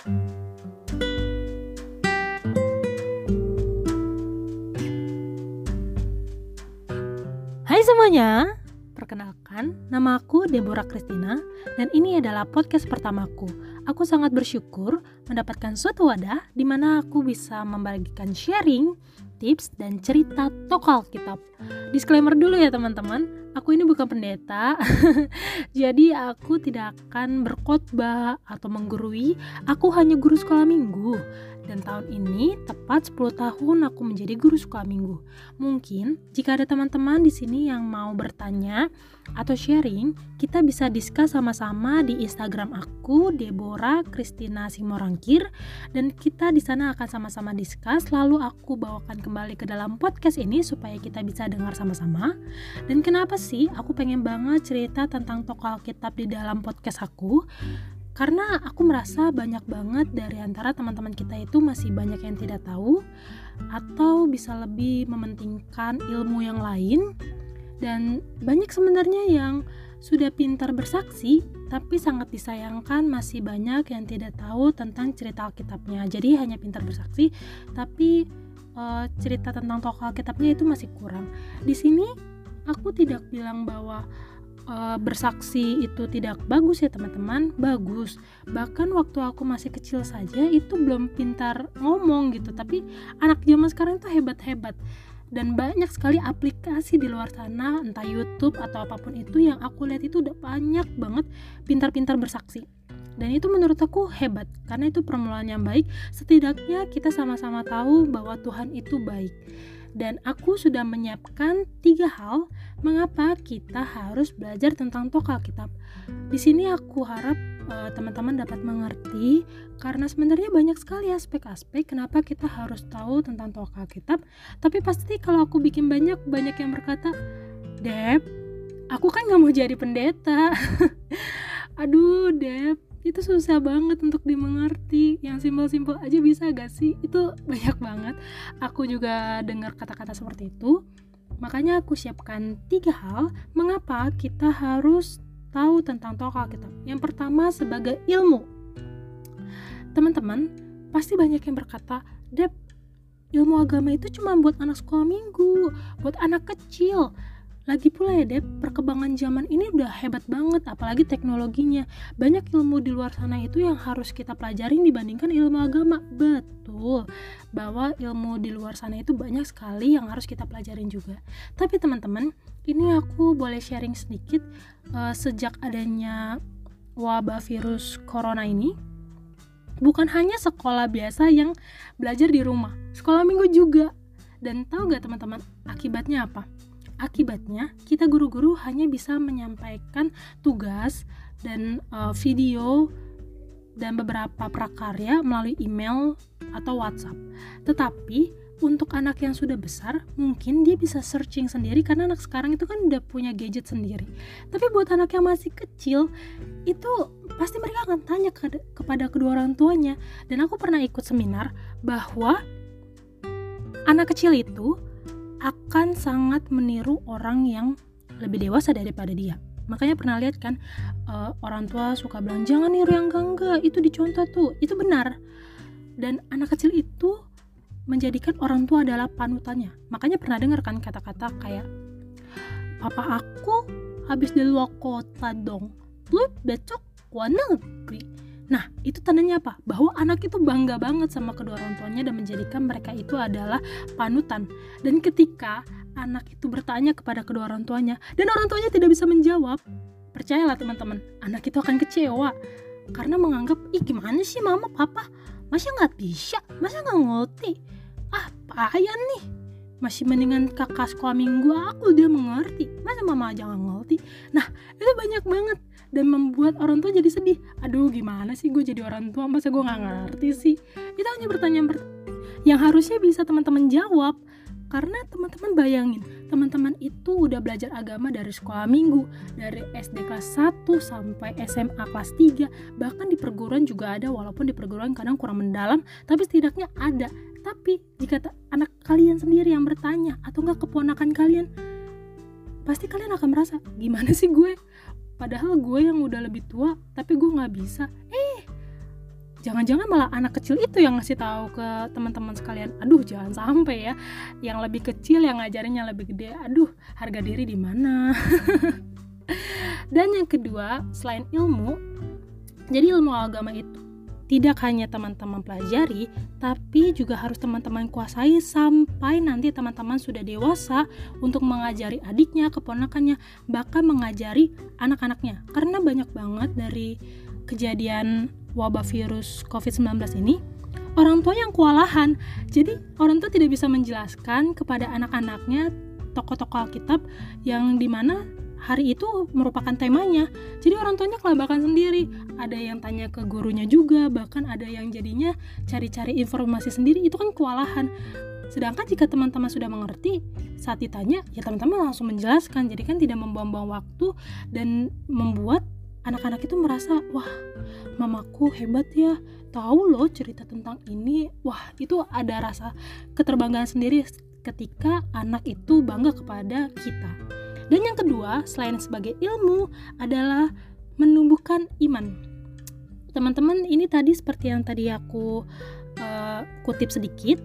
Hai semuanya, perkenalkan nama aku Deborah Christina dan ini adalah podcast pertamaku. Aku sangat bersyukur mendapatkan suatu wadah di mana aku bisa membagikan sharing, tips, dan cerita tokoh Alkitab. Disclaimer dulu ya teman-teman, aku ini bukan pendeta, jadi aku tidak akan berkhotbah atau menggurui, aku hanya guru sekolah minggu dan tahun ini tepat 10 tahun aku menjadi guru sekolah minggu. Mungkin jika ada teman-teman di sini yang mau bertanya atau sharing, kita bisa diskus sama-sama di Instagram aku Deborah Christina Simorangkir dan kita di sana akan sama-sama diskus lalu aku bawakan kembali ke dalam podcast ini supaya kita bisa dengar sama-sama. Dan kenapa sih aku pengen banget cerita tentang tokoh Alkitab di dalam podcast aku? karena aku merasa banyak banget dari antara teman-teman kita itu masih banyak yang tidak tahu atau bisa lebih mementingkan ilmu yang lain dan banyak sebenarnya yang sudah pintar bersaksi tapi sangat disayangkan masih banyak yang tidak tahu tentang cerita Alkitabnya. Jadi hanya pintar bersaksi tapi uh, cerita tentang tokoh Alkitabnya itu masih kurang. Di sini aku tidak bilang bahwa uh, bersaksi itu tidak bagus ya teman-teman. Bagus. Bahkan waktu aku masih kecil saja itu belum pintar ngomong gitu. Tapi anak zaman sekarang itu hebat-hebat dan banyak sekali aplikasi di luar sana entah YouTube atau apa pun itu yang aku lihat itu udah banyak banget pintar-pintar bersaksi. Dan itu menurut aku hebat karena itu permulaan yang baik. Setidaknya kita sama-sama tahu bahwa Tuhan itu baik dan aku sudah menyiapkan tiga hal mengapa kita harus belajar tentang tokoh Alkitab. Di sini aku harap uh, teman-teman dapat mengerti karena sebenarnya banyak sekali aspek-aspek kenapa kita harus tahu tentang tokoh Alkitab. Tapi pasti kalau aku bikin banyak banyak yang berkata, Deb, aku kan nggak mau jadi pendeta. Aduh, Deb, itu susah banget untuk dimengerti. Yang simpel-simpel aja bisa gak sih? Itu banyak banget. Aku juga dengar kata-kata seperti itu. Makanya aku siapkan tiga hal mengapa kita harus tahu tentang tokoh kita yang pertama sebagai ilmu. Teman-teman pasti banyak yang berkata Dep ilmu agama itu cuma buat anak sekolah minggu buat anak kecil lagi pula ya Dep, perkembangan zaman ini udah hebat banget, apalagi teknologinya. Banyak ilmu di luar sana itu yang harus kita pelajarin dibandingkan ilmu agama. Betul, bahwa ilmu di luar sana itu banyak sekali yang harus kita pelajarin juga. Tapi teman-teman, ini aku boleh sharing sedikit uh, sejak adanya wabah virus corona ini. Bukan hanya sekolah biasa yang belajar di rumah, sekolah minggu juga. Dan tahu gak teman-teman akibatnya apa? Akibatnya, kita guru-guru hanya bisa menyampaikan tugas dan uh, video dan beberapa prakarya melalui email atau WhatsApp. Tetapi untuk anak yang sudah besar, mungkin dia bisa searching sendiri karena anak sekarang itu kan udah punya gadget sendiri. Tapi buat anak yang masih kecil, itu pasti mereka akan tanya ke, kepada kedua orang tuanya. Dan aku pernah ikut seminar bahwa anak kecil itu akan sangat meniru orang yang lebih dewasa daripada dia. Makanya pernah lihat kan uh, orang tua suka bilang jangan niru yang enggak itu dicontoh tuh. Itu benar. Dan anak kecil itu menjadikan orang tua adalah panutannya. Makanya pernah dengar kan kata-kata kayak papa aku habis di luar kota dong lu besok gua negeri Nah, itu tandanya apa? Bahwa anak itu bangga banget sama kedua orang tuanya dan menjadikan mereka itu adalah panutan. Dan ketika anak itu bertanya kepada kedua orang tuanya dan orang tuanya tidak bisa menjawab, percayalah teman-teman, anak itu akan kecewa karena menganggap, ih gimana sih mama papa, masa nggak bisa, masa nggak ngerti, ah payah nih, masih mendingan kakak sekolah minggu aku dia mengerti, masa mama aja nggak ngerti. Nah itu banyak banget dan membuat orang tua jadi sedih. Aduh gimana sih gue jadi orang tua? Masa gue nggak ngerti sih? Itu hanya pertanyaan yang harusnya bisa teman-teman jawab. Karena teman-teman bayangin teman-teman itu udah belajar agama dari sekolah minggu dari SD kelas 1 sampai SMA kelas 3 bahkan di perguruan juga ada walaupun di perguruan kadang kurang mendalam tapi setidaknya ada. Tapi jika anak kalian sendiri yang bertanya atau enggak keponakan kalian pasti kalian akan merasa gimana sih gue padahal gue yang udah lebih tua tapi gue nggak bisa. Eh jangan-jangan malah anak kecil itu yang ngasih tahu ke teman-teman sekalian. Aduh jangan sampai ya. Yang lebih kecil yang ngajarinnya lebih gede. Aduh harga diri di mana? Dan yang kedua selain ilmu jadi ilmu agama itu tidak hanya teman-teman pelajari, tapi juga harus teman-teman kuasai sampai nanti teman-teman sudah dewasa untuk mengajari adiknya, keponakannya, bahkan mengajari anak-anaknya. Karena banyak banget dari kejadian wabah virus COVID-19 ini, orang tua yang kewalahan. Jadi, orang tua tidak bisa menjelaskan kepada anak-anaknya tokoh-tokoh Alkitab yang di mana hari itu merupakan temanya. Jadi orang tuanya kelabakan sendiri. Ada yang tanya ke gurunya juga, bahkan ada yang jadinya cari-cari informasi sendiri. Itu kan kewalahan. Sedangkan jika teman-teman sudah mengerti, saat ditanya, ya teman-teman langsung menjelaskan. Jadi kan tidak membuang-buang waktu dan membuat anak-anak itu merasa, wah, mamaku hebat ya, tahu loh cerita tentang ini. Wah, itu ada rasa keterbanggaan sendiri ketika anak itu bangga kepada kita. Dan yang kedua, selain sebagai ilmu adalah menumbuhkan iman. Teman-teman, ini tadi seperti yang tadi aku uh, kutip sedikit,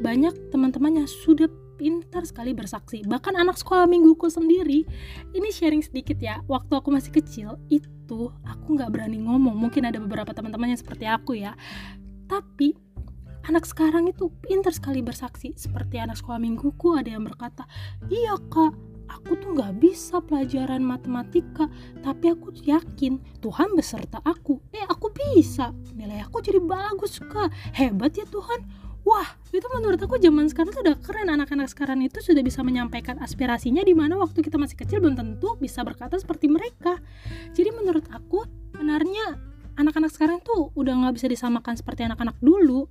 banyak teman-teman yang sudah pintar sekali bersaksi. Bahkan anak sekolah mingguku sendiri, ini sharing sedikit ya. Waktu aku masih kecil, itu aku nggak berani ngomong. Mungkin ada beberapa teman-teman yang seperti aku ya. Tapi anak sekarang itu pintar sekali bersaksi. Seperti anak sekolah mingguku ada yang berkata, iya kak, aku tuh nggak bisa pelajaran matematika tapi aku yakin Tuhan beserta aku. Eh aku bisa. Nilai aku jadi bagus kak. Hebat ya Tuhan. Wah itu menurut aku zaman sekarang tuh udah keren. Anak-anak sekarang itu sudah bisa menyampaikan aspirasinya di mana waktu kita masih kecil belum tentu bisa berkata seperti mereka. Jadi menurut aku benarnya anak-anak sekarang tuh udah nggak bisa disamakan seperti anak-anak dulu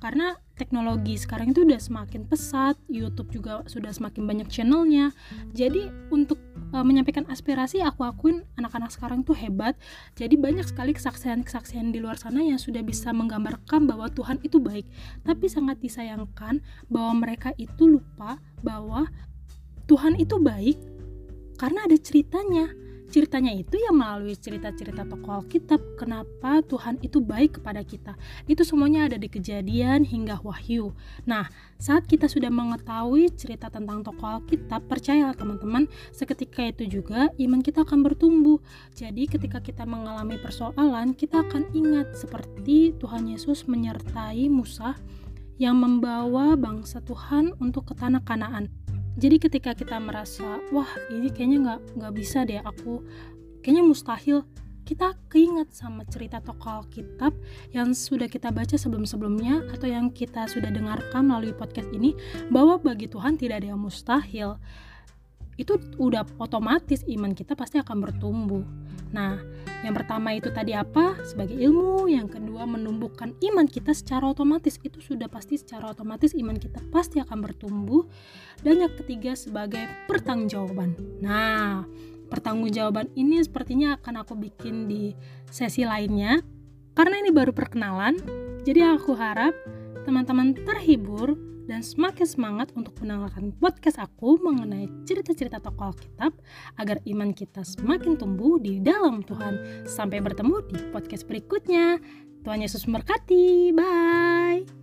karena teknologi sekarang itu udah semakin pesat, YouTube juga sudah semakin banyak channelnya. Jadi untuk uh, menyampaikan aspirasi, aku akuin anak-anak sekarang tuh hebat. Jadi banyak sekali kesaksian-kesaksian di luar sana yang sudah bisa menggambarkan bahwa Tuhan itu baik. Tapi sangat disayangkan bahwa mereka itu lupa bahwa Tuhan itu baik karena ada ceritanya ceritanya itu ya melalui cerita-cerita tokoh Alkitab kenapa Tuhan itu baik kepada kita. Itu semuanya ada di kejadian hingga wahyu. Nah saat kita sudah mengetahui cerita tentang tokoh Alkitab percayalah teman-teman seketika itu juga iman kita akan bertumbuh. Jadi ketika kita mengalami persoalan kita akan ingat seperti Tuhan Yesus menyertai Musa yang membawa bangsa Tuhan untuk ke tanah Kanaan jadi ketika kita merasa wah ini kayaknya nggak nggak bisa deh aku kayaknya mustahil kita keinget sama cerita tokoh Alkitab yang sudah kita baca sebelum-sebelumnya atau yang kita sudah dengarkan melalui podcast ini bahwa bagi Tuhan tidak ada yang mustahil itu udah otomatis iman kita pasti akan bertumbuh nah yang pertama itu tadi apa? Sebagai ilmu. Yang kedua menumbuhkan iman kita secara otomatis. Itu sudah pasti secara otomatis iman kita pasti akan bertumbuh. Dan yang ketiga sebagai pertanggungjawaban. Nah, pertanggungjawaban ini sepertinya akan aku bikin di sesi lainnya. Karena ini baru perkenalan, jadi aku harap teman-teman terhibur dan semakin semangat untuk mendengarkan podcast aku mengenai cerita-cerita tokoh Alkitab agar iman kita semakin tumbuh di dalam Tuhan. Sampai bertemu di podcast berikutnya. Tuhan Yesus memberkati. Bye.